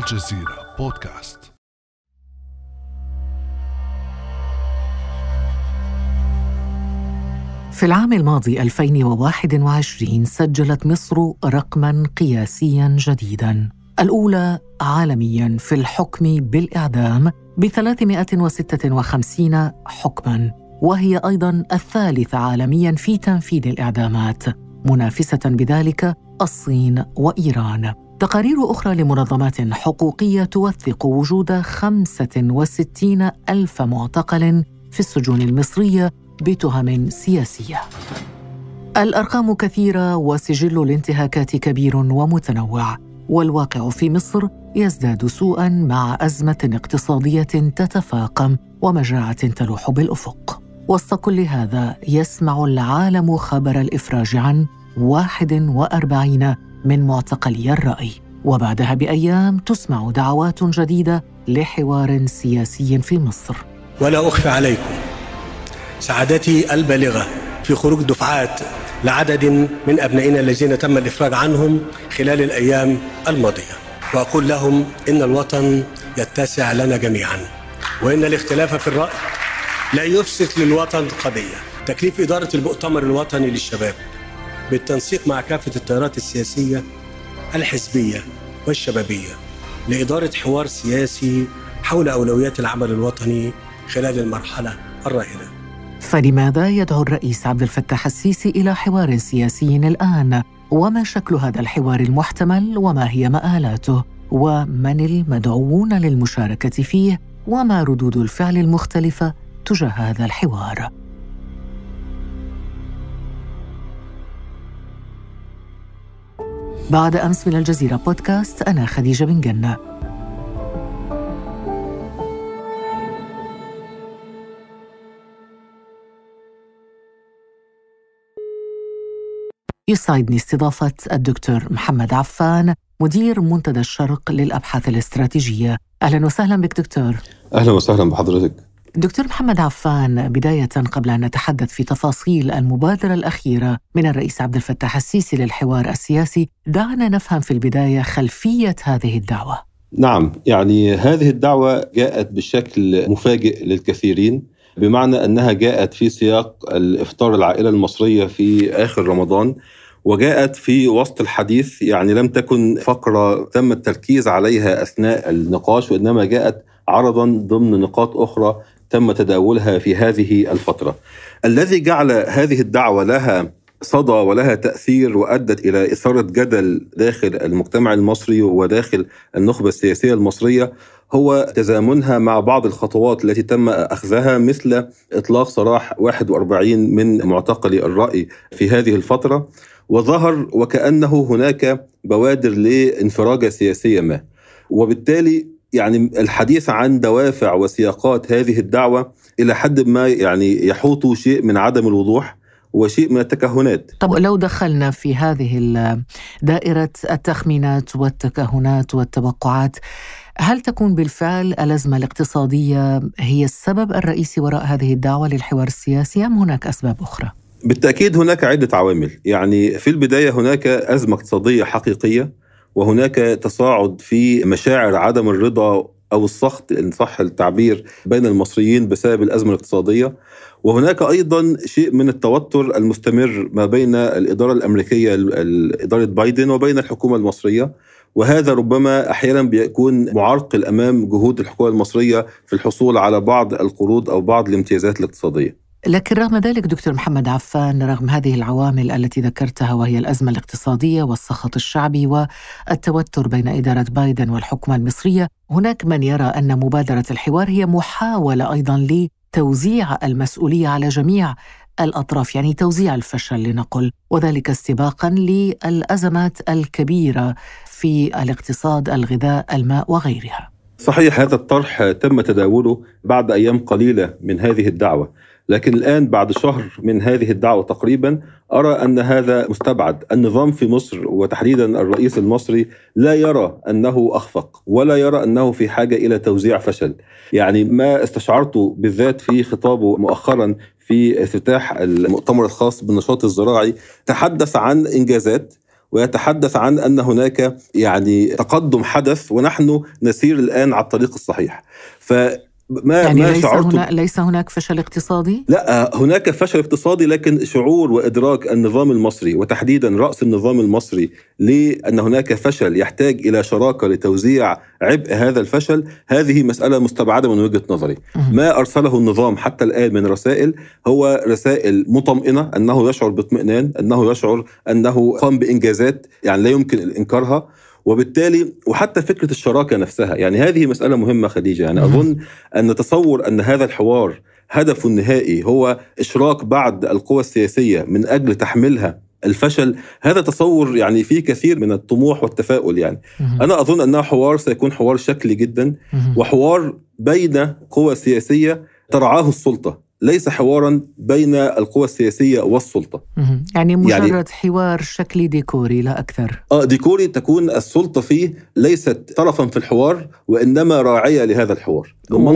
الجزيرة بودكاست. في العام الماضي 2021 سجلت مصر رقما قياسيا جديدا الأولى عالميا في الحكم بالإعدام ب 356 حكما وهي أيضا الثالثة عالميا في تنفيذ الإعدامات منافسة بذلك الصين وإيران. تقارير أخرى لمنظمات حقوقية توثق وجود 65 ألف معتقل في السجون المصرية بتهم سياسية. الأرقام كثيرة وسجل الانتهاكات كبير ومتنوع والواقع في مصر يزداد سوءا مع أزمة اقتصادية تتفاقم ومجاعة تلوح بالأفق. وسط كل هذا يسمع العالم خبر الإفراج عن 41 من معتقلي الرأي. وبعدها بأيام تسمع دعوات جديدة لحوار سياسي في مصر. ولا أخفي عليكم. سعادتي البالغة في خروج دفعات لعدد من أبنائنا الذين تم الإفراج عنهم خلال الأيام الماضية. وأقول لهم إن الوطن يتسع لنا جميعا. وإن الاختلاف في الرأي لا يفسد للوطن قضية. تكليف إدارة المؤتمر الوطني للشباب. بالتنسيق مع كافة التيارات السياسية الحزبية والشبابية لإدارة حوار سياسي حول أولويات العمل الوطني خلال المرحلة الراهنة فلماذا يدعو الرئيس عبد الفتاح السيسي إلى حوار سياسي الآن؟ وما شكل هذا الحوار المحتمل وما هي مآلاته؟ ومن المدعوون للمشاركة فيه؟ وما ردود الفعل المختلفة تجاه هذا الحوار؟ بعد أمس من الجزيرة بودكاست أنا خديجة بن جنة. يسعدني استضافة الدكتور محمد عفان مدير منتدى الشرق للأبحاث الاستراتيجية. أهلا وسهلا بك دكتور. أهلا وسهلا بحضرتك. دكتور محمد عفان بداية قبل أن نتحدث في تفاصيل المبادرة الأخيرة من الرئيس عبد الفتاح السيسي للحوار السياسي دعنا نفهم في البداية خلفية هذه الدعوة. نعم يعني هذه الدعوة جاءت بشكل مفاجئ للكثيرين بمعنى أنها جاءت في سياق الإفطار العائلة المصرية في آخر رمضان وجاءت في وسط الحديث يعني لم تكن فقرة تم التركيز عليها أثناء النقاش وإنما جاءت عرضا ضمن نقاط أخرى تم تداولها في هذه الفترة. الذي جعل هذه الدعوة لها صدى ولها تأثير وأدت إلى إثارة جدل داخل المجتمع المصري وداخل النخبة السياسية المصرية هو تزامنها مع بعض الخطوات التي تم أخذها مثل إطلاق سراح 41 من معتقلي الرأي في هذه الفترة. وظهر وكأنه هناك بوادر لإنفراجة سياسية ما. وبالتالي يعني الحديث عن دوافع وسياقات هذه الدعوة إلى حد ما يعني يحوط شيء من عدم الوضوح وشيء من التكهنات طب لو دخلنا في هذه دائرة التخمينات والتكهنات والتوقعات هل تكون بالفعل الأزمة الاقتصادية هي السبب الرئيسي وراء هذه الدعوة للحوار السياسي أم هناك أسباب أخرى؟ بالتأكيد هناك عدة عوامل يعني في البداية هناك أزمة اقتصادية حقيقية وهناك تصاعد في مشاعر عدم الرضا أو السخط إن صح التعبير بين المصريين بسبب الأزمة الاقتصادية وهناك أيضا شيء من التوتر المستمر ما بين الإدارة الأمريكية إدارة بايدن وبين الحكومة المصرية وهذا ربما أحيانا بيكون معرقل امام جهود الحكومة المصرية في الحصول على بعض القروض أو بعض الامتيازات الاقتصادية. لكن رغم ذلك دكتور محمد عفان رغم هذه العوامل التي ذكرتها وهي الأزمة الاقتصادية والسخط الشعبي والتوتر بين إدارة بايدن والحكومة المصرية، هناك من يرى أن مبادرة الحوار هي محاولة أيضا لتوزيع المسؤولية على جميع الأطراف، يعني توزيع الفشل لنقل، وذلك استباقا للأزمات الكبيرة في الاقتصاد، الغذاء، الماء وغيرها. صحيح هذا الطرح تم تداوله بعد أيام قليلة من هذه الدعوة لكن الآن بعد شهر من هذه الدعوة تقريبا أرى أن هذا مستبعد. النظام في مصر وتحديدا الرئيس المصري لا يرى أنه أخفق ولا يرى أنه في حاجة إلى توزيع فشل. يعني ما استشعرته بالذات في خطابه مؤخرا في افتتاح المؤتمر الخاص بالنشاط الزراعي تحدث عن إنجازات ويتحدث عن أن هناك يعني تقدم حدث ونحن نسير الآن على الطريق الصحيح. ف ما يعني ما ليس هنا ليس هناك فشل اقتصادي؟ لا هناك فشل اقتصادي لكن شعور وإدراك النظام المصري وتحديدا رأس النظام المصري لأن هناك فشل يحتاج إلى شراكة لتوزيع عبء هذا الفشل هذه مسألة مستبعدة من وجهة نظري. ما أرسله النظام حتى الآن من رسائل هو رسائل مطمئنة أنه يشعر باطمئنان، أنه يشعر أنه قام بإنجازات يعني لا يمكن إنكارها وبالتالي وحتى فكرة الشراكة نفسها يعني هذه مسألة مهمة خديجة. يعني أظن أن نتصور أن هذا الحوار هدفه النهائي هو إشراك بعض القوى السياسية من أجل تحملها الفشل هذا تصور يعني فيه كثير من الطموح والتفاؤل يعني. أنا أظن انه حوار سيكون حوار شكلي جدا وحوار بين قوى سياسية ترعاه السلطة. ليس حوارا بين القوى السياسية والسلطة. يعني مجرد يعني حوار شكلي ديكوري لا أكثر. آه ديكوري تكون السلطة فيه ليست طرفا في الحوار وإنما راعية لهذا الحوار.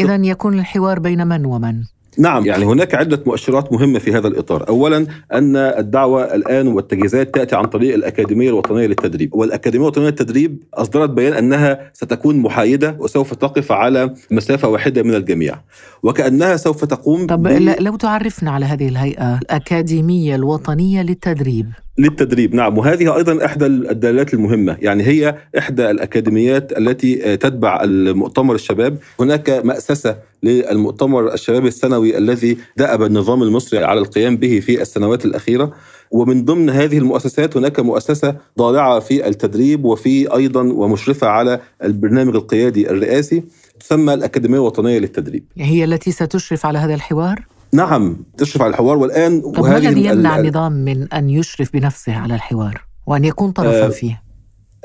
اذا يكون الحوار بين من ومن؟ نعم. يعني هناك عدة مؤشرات مهمة في هذا الإطار. أولا أن الدعوة الآن والتجهيزات تأتي عن طريق الأكاديمية الوطنية للتدريب. والأكاديمية الوطنية للتدريب أصدرت بيان أنها ستكون محايدة وسوف تقف على مسافة واحدة من الجميع. وكأنها سوف تقوم طب ب... لو تعرفنا على هذه الهيئة الأكاديمية الوطنية للتدريب. للتدريب. نعم وهذه أيضا إحدى الدلالات المهمة. يعني هي إحدى الأكاديميات التي تتبع المؤتمر الشباب. هناك مؤسسه للمؤتمر الشباب السنوي الذي دأب النظام المصري على القيام به في السنوات الأخيرة. ومن ضمن هذه المؤسسات هناك مؤسسة ضالعة في التدريب وفي أيضا ومشرفة على البرنامج القيادي الرئاسي تسمى الأكاديمية الوطنية للتدريب. هي التي ستشرف على هذا الحوار؟ نعم تشرف على الحوار. والآن طب ما الذي يمنع النظام من أن يشرف بنفسه على الحوار وأن يكون طرفا آه فيه؟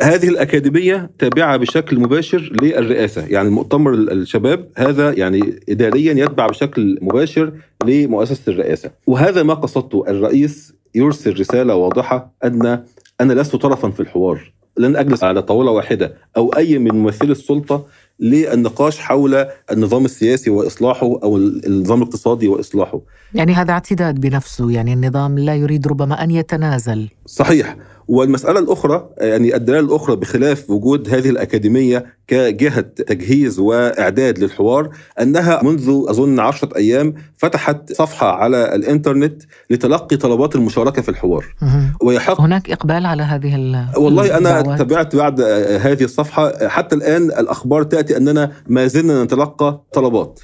هذه الأكاديمية تابعة بشكل مباشر للرئاسة. يعني مؤتمر الشباب هذا يعني إداريا يتبع بشكل مباشر لمؤسسة الرئاسة. وهذا ما قصدته الرئيس يرسل رسالة واضحة أن أنا لست طرفا في الحوار. لن أجلس على طاولة واحدة أو أي من ممثلي السلطة للنقاش حول النظام السياسي وإصلاحه أو النظام الاقتصادي وإصلاحه. يعني هذا اعتداد بنفسه، يعني النظام لا يريد ربما أن يتنازل. صحيح، والمسألة الأخرى يعني الدلالة الأخرى بخلاف وجود هذه الأكاديمية كجهة تجهيز وإعداد للحوار أنها منذ أظن عشرة أيام فتحت صفحة على الإنترنت لتلقي طلبات المشاركة في الحوار. ويحق هناك إقبال على هذه والله أنا الدعوات. تابعت بعد هذه الصفحة. حتى الآن الأخبار تأتي أننا ما زلنا نتلقى طلبات.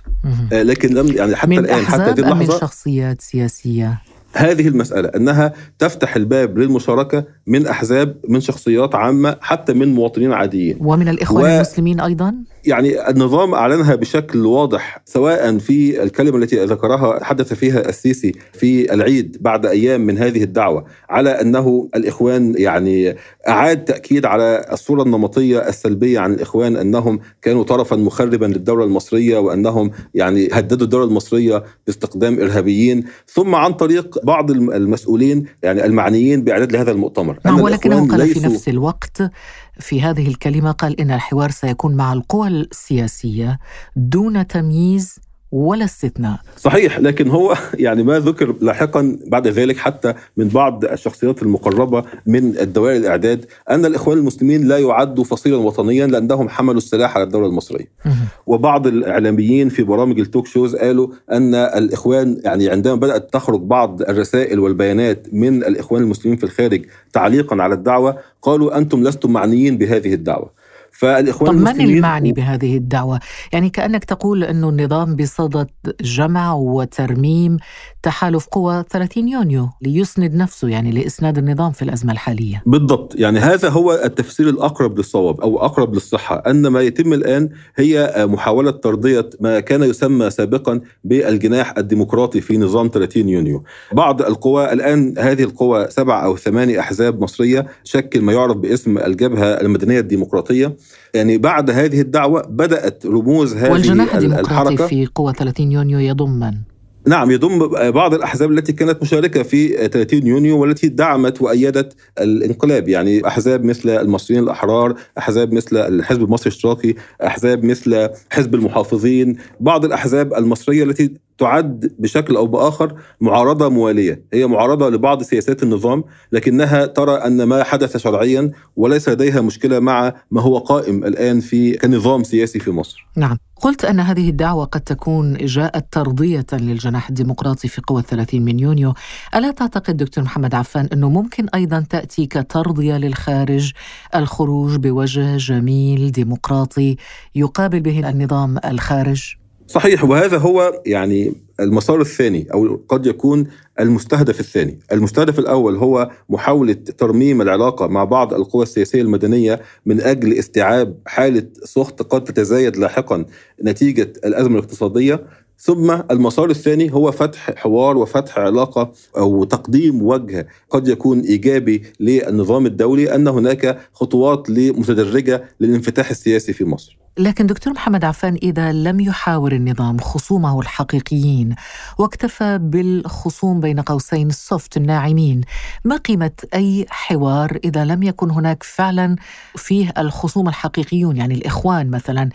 لكن لم يعني حتى من الآن حتى هذه اللحظة من شخصيات سياسية؟ هذه المسألة أنها تفتح الباب للمشاركة من أحزاب من شخصيات عامة حتى من مواطنين عاديين ومن الإخوان و... المسلمين أيضا؟ يعني النظام أعلنها بشكل واضح سواء في الكلمة التي ذكرها حدث فيها السيسي في العيد بعد أيام من هذه الدعوة على أنه الإخوان يعني أعاد تأكيد على الصورة النمطية السلبية عن الإخوان أنهم كانوا طرفا مخربا للدولة المصرية وأنهم يعني هددوا الدولة المصرية باستقدام إرهابيين ثم عن طريق بعض المسؤولين يعني المعنيين بإعداد لهذا المؤتمر. نعم ولكنه قال في نفس الوقت في هذه الكلمة قال إن الحوار سيكون مع القوى السياسية دون تمييز ولا استثناء. صحيح لكن هو يعني ما ذكر لاحقا بعد ذلك حتى من بعض الشخصيات المقربة من الدوائر الإعداد أن الإخوان المسلمين لا يعدوا فصيلا وطنيا لأنهم حملوا السلاح على الدولة المصرية. وبعض الإعلاميين في برامج ال talk shows قالوا أن الإخوان يعني عندما بدأت تخرج بعض الرسائل والبيانات من الإخوان المسلمين في الخارج تعليقا على الدعوة قالوا أنتم لستم معنيين بهذه الدعوة. فالإخوان طب من المعني بهذه الدعوة؟ يعني كأنك تقول انه النظام بصدد جمع وترميم تحالف قوى 30 يونيو ليسند نفسه يعني لإسناد النظام في الأزمة الحالية. بالضبط، يعني هذا هو التفسير الأقرب للصواب أو أقرب للصحة، أن ما يتم الآن هي محاولة ترضية ما كان يسمى سابقا بالجناح الديمقراطي في نظام 30 يونيو. بعض القوى الآن هذه القوى سبع أو ثماني أحزاب مصرية شكل ما يعرف باسم الجبهة المدنية الديمقراطية يعني بعد هذه الدعوة بدأت رموز هذه والجناح الحركة في قوة 30 يونيو يضم من؟ نعم يضم بعض الأحزاب التي كانت مشاركة في 30 يونيو والتي دعمت وأيدت الانقلاب يعني أحزاب مثل المصريين الأحرار أحزاب مثل الحزب المصري الاشتراكي أحزاب مثل حزب المحافظين بعض الأحزاب المصرية التي تعد بشكل أو بآخر معارضة موالية، هي معارضة لبعض سياسات النظام لكنها ترى أن ما حدث شرعيا وليس لديها مشكلة مع ما هو قائم الآن في كنظام سياسي في مصر. نعم، قلت أن هذه الدعوة قد تكون جاءت ترضية للجناح الديمقراطي في قوى الثلاثين من يونيو، ألا تعتقد دكتور محمد عفان أنه ممكن أيضا تأتي كترضية للخارج الخروج بوجه جميل ديمقراطي يقابل به النظام الخارج؟ صحيح وهذا هو يعني المسار الثاني أو قد يكون المستهدف الثاني، المستهدف الأول هو محاولة ترميم العلاقة مع بعض القوى السياسية المدنية من أجل استيعاب حالة سخط قد تتزايد لاحقا نتيجة الأزمة الاقتصادية، ثم المسار الثاني هو فتح حوار وفتح علاقة أو تقديم وجه قد يكون إيجابي للنظام الدولي أن هناك خطوات متدرجه للانفتاح السياسي في مصر. لكن دكتور محمد عفان إذا لم يحاور النظام خصومه الحقيقيين واكتفى بالخصوم بين قوسين السوفت الناعمين ما قيمة أي حوار إذا لم يكن هناك فعلا فيه الخصوم الحقيقيون؟ يعني الإخوان مثلا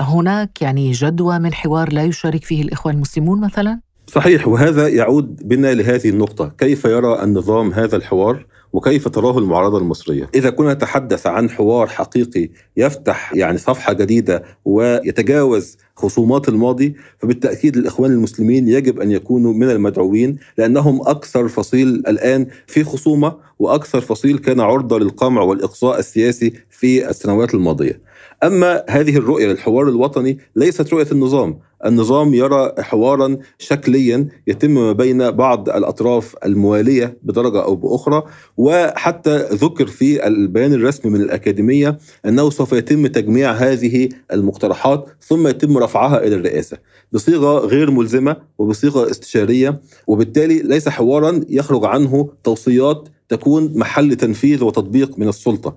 هناك يعني جدوى من حوار لا يشارك فيه الإخوان المسلمون مثلا؟ صحيح وهذا يعود بنا لهذه النقطة. كيف يرى النظام هذا الحوار؟ وكيف تراه المعارضة المصرية؟ إذا كنا نتحدث عن حوار حقيقي يفتح يعني صفحة جديدة ويتجاوز خصومات الماضي فبالتأكيد الإخوان المسلمين يجب أن يكونوا من المدعوين لأنهم أكثر فصيل الآن في خصومة وأكثر فصيل كان عرضة للقمع والإقصاء السياسي في السنوات الماضية. أما هذه الرؤية للحوار الوطني ليست رؤية النظام. النظام يرى حوارا شكليا يتم ما بين بعض الأطراف الموالية بدرجة أو بأخرى وحتى ذكر في البيان الرسمي من الأكاديمية أنه سوف يتم تجميع هذه المقترحات ثم يتم رفعها إلى الرئاسة. بصيغة غير ملزمة وبصيغة استشارية وبالتالي ليس حوارا يخرج عنه توصيات تكون محل تنفيذ وتطبيق من السلطة.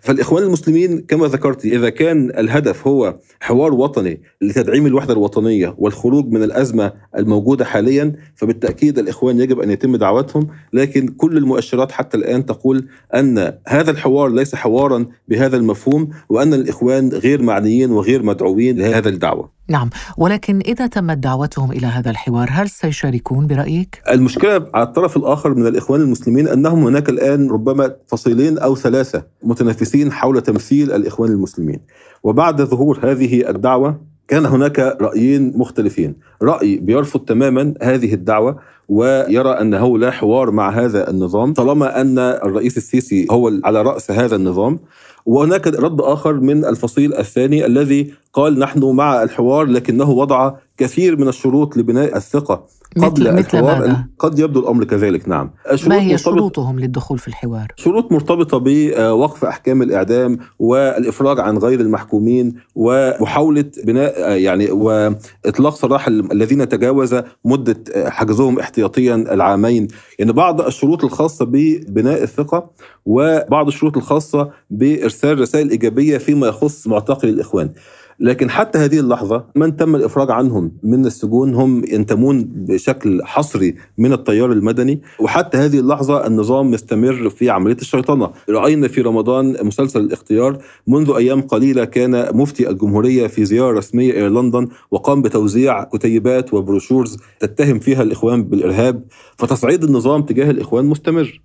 فالإخوان المسلمين كما ذكرت إذا كان الهدف هو حوار وطني لتدعيم الوحدة الوطنية والخروج من الأزمة الموجودة حاليا فبالتأكيد الإخوان يجب أن يتم دعوتهم. لكن كل المؤشرات حتى الآن تقول أن هذا الحوار ليس حوارا بهذا المفهوم وأن الإخوان غير معنيين وغير مدعوين لهذا الدعوة. نعم ولكن إذا تمت دعوتهم إلى هذا الحوار هل سيشاركون برأيك؟ المشكلة على الطرف الآخر من الإخوان المسلمين أنهم هناك الآن ربما فصيلين أو ثلاثة متنافسين حول تمثيل الإخوان المسلمين وبعد ظهور هذه الدعوة كان هناك رأيين مختلفين. رأي بيرفض تماما هذه الدعوة ويرى أنه لا حوار مع هذا النظام طالما أن الرئيس السيسي هو على رأس هذا النظام. وهناك رد آخر من الفصيل الثاني الذي قال نحن مع الحوار لكنه وضع كثير من الشروط لبناء الثقة. قبل مثل, مثل الحوار ماذا؟ قد يبدو الأمر كذلك نعم ما هي شروطهم للدخول في الحوار؟ شروط مرتبطة بوقف أحكام الإعدام والإفراج عن غير المحكومين ومحاولة بناء يعني وإطلاق سراح الذين تجاوز مدة حجزهم احتياطيا العامين يعني بعض الشروط الخاصة ببناء الثقة وبعض الشروط الخاصة بإرسال رسائل إيجابية فيما يخص معتقل الإخوان لكن حتى هذه اللحظة من تم الإفراج عنهم من السجون هم ينتمون بشكل حصري من التيار المدني. وحتى هذه اللحظة النظام مستمر في عملية الشيطنة. رأينا في رمضان مسلسل الاختيار. منذ أيام قليلة كان مفتي الجمهورية في زيارة رسمية إلى لندن وقام بتوزيع كتيبات وبروشورز تتهم فيها الإخوان بالإرهاب. فتصعيد النظام تجاه الإخوان مستمر.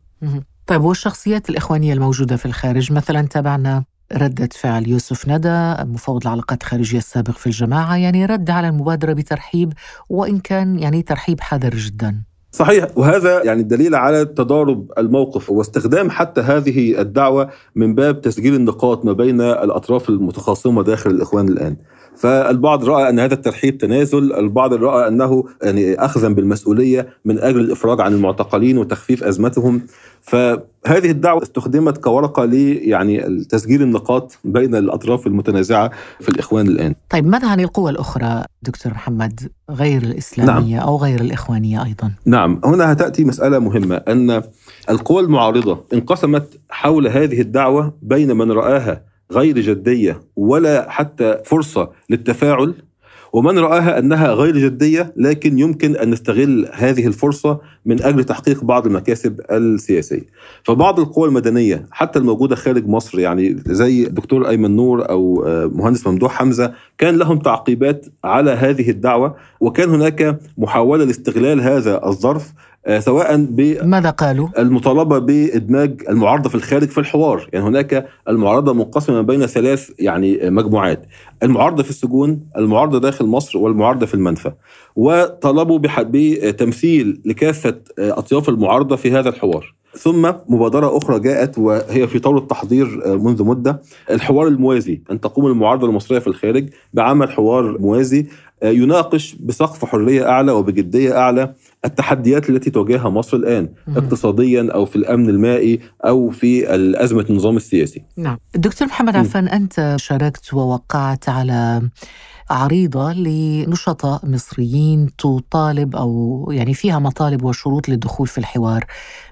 طيب والشخصيات الإخوانية الموجودة في الخارج مثلا تابعنا؟ ردة فعل يوسف ندى مفوض العلاقات الخارجية السابق في الجماعة يعني رد على المبادرة بترحيب وإن كان يعني ترحيب حذر جدا. صحيح وهذا يعني دليل على تضارب الموقف واستخدام حتى هذه الدعوة من باب تسجيل النقاط ما بين الأطراف المتخاصمة داخل الإخوان الآن. فالبعض رأى أن هذا الترحيب تنازل، البعض رأى أنه يعني اخذا بالمسؤولية من أجل الإفراج عن المعتقلين وتخفيف أزمتهم، فهذه الدعوة استخدمت كورقة ل يعني تسجيل النقاط بين الأطراف المتنازعة في الإخوان الآن. طيب ماذا عن القوى الأخرى دكتور محمد غير الإسلامية نعم. أو غير الإخوانية أيضا؟ نعم، هنا تأتي مسألة مهمة أن القوى المعارضة انقسمت حول هذه الدعوة بين من رآها غير جدية ولا حتى فرصة للتفاعل؟ ومن رآها أنها غير جدية لكن يمكن أن نستغل هذه الفرصة من أجل تحقيق بعض المكاسب السياسية. فبعض القوى المدنية حتى الموجودة خارج مصر يعني زي الدكتور أيمن نور أو آه، مهندس ممدوح حمزة كان لهم تعقيبات على هذه الدعوة وكان هناك محاولة لاستغلال هذا الظرف سواء ب ماذا قالوا؟ المطالبة بإدماج المعارضة في الخارج في الحوار، يعني هناك المعارضة منقسمة بين ثلاث يعني مجموعات، المعارضة في السجون، المعارضة داخل مصر والمعارضة في المنفى. وطلبوا بتمثيل لكافة أطياف المعارضة في هذا الحوار. ثم مبادرة أخرى جاءت وهي في طور التحضير منذ مدة الحوار الموازي أن تقوم المعارضة المصرية في الخارج بعمل حوار موازي يناقش بسقف حرية أعلى وبجدية أعلى التحديات التي تواجهها مصر الآن مم. اقتصاديا أو في الأمن المائي أو في أزمة النظام السياسي نعم دكتور محمد عفان أنت شاركت ووقعت على عريضة لنشطاء مصريين تطالب أو يعني فيها مطالب وشروط للدخول في الحوار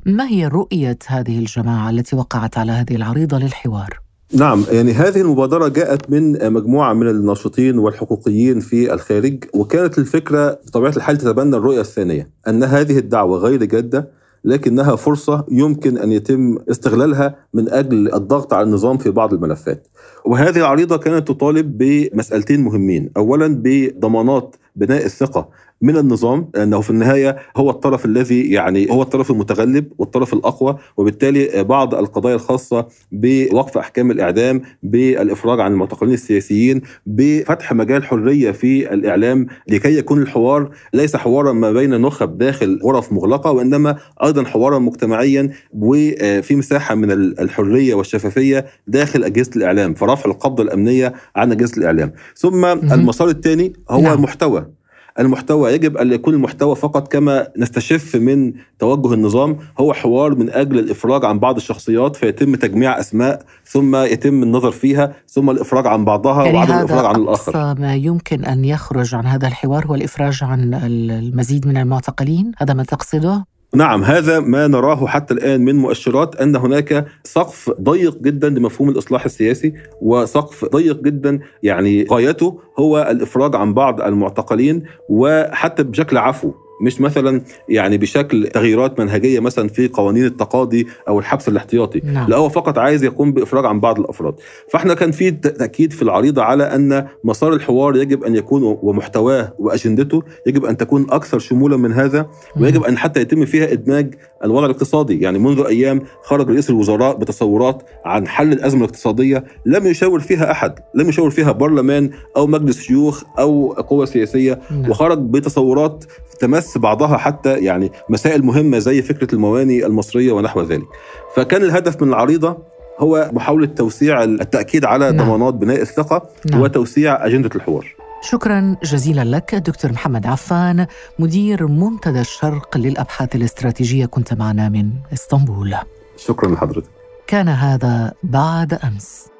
ما هي رؤية هذه الجماعة التي وقعت على هذه العريضة للحوار؟ نعم يعني هذه المبادرة جاءت من مجموعة من الناشطين والحقوقيين في الخارج وكانت الفكرة بطبيعة الحال تتبنى الرؤية الثانية أن هذه الدعوة غير جادة لكنها فرصة يمكن أن يتم استغلالها من أجل الضغط على النظام في بعض الملفات. وهذه العريضة كانت تطالب بمسألتين مهمين أولا بضمانات بناء الثقة من النظام لأنه في النهاية هو الطرف الذي يعني هو الطرف المتغلب والطرف الأقوى وبالتالي بعض القضايا الخاصة بوقف أحكام الإعدام بالإفراج عن المعتقلين السياسيين بفتح مجال حرية في الإعلام لكي يكون الحوار ليس حوارا ما بين نخب داخل غرف مغلقة وإنما أيضا حوارا مجتمعيا وفي مساحة من الحرية والشفافية داخل أجهزة الإعلام فرفع القبضة الأمنية عن أجهزة الإعلام. ثم المسار الثاني هو نعم. المحتوى المحتوى. يجب أن يكون المحتوى فقط كما نستشف من توجه النظام. هو حوار من أجل الإفراج عن بعض الشخصيات فيتم تجميع أسماء ثم يتم النظر فيها ثم الإفراج عن بعضها يعني وعدم الإفراج عن الآخر. ما يمكن أن يخرج عن هذا الحوار هو الإفراج عن المزيد من المعتقلين. هذا ما تقصده؟ نعم هذا ما نراه حتى الآن من مؤشرات أن هناك سقف ضيق جدا لمفهوم الإصلاح السياسي وسقف ضيق جدا يعني غايته هو الإفراج عن بعض المعتقلين وحتى بشكل عفو مش مثلا يعني بشكل تغييرات منهجية مثلا في قوانين التقاضي أو الحبس الاحتياطي نعم. لا هو فقط عايز يقوم بإفراج عن بعض الأفراد فإحنا كان في تأكيد في العريضة على أن مسار الحوار يجب أن يكون ومحتواه وأجندته يجب أن تكون أكثر شمولا من هذا ويجب أن حتى يتم فيها إدماج الوضع الاقتصادي يعني منذ أيام خرج رئيس الوزراء بتصورات عن حل الأزمة الاقتصادية لم يشاور فيها أحد لم يشاور فيها برلمان أو مجلس شيوخ أو قوى سياسية نعم. وخرج بتصورات تمس بعضها حتى يعني مسائل مهمة زي فكرة المواني المصرية ونحو ذلك. فكان الهدف من العريضة هو محاولة توسيع التأكيد على نعم. ضمانات بناء الثقة نعم. وتوسيع أجندة الحوار. شكرا جزيلا لك دكتور محمد عفان مدير منتدى الشرق للأبحاث الاستراتيجية. كنت معنا من إسطنبول. شكرا لحضرتك. كان هذا بعد أمس.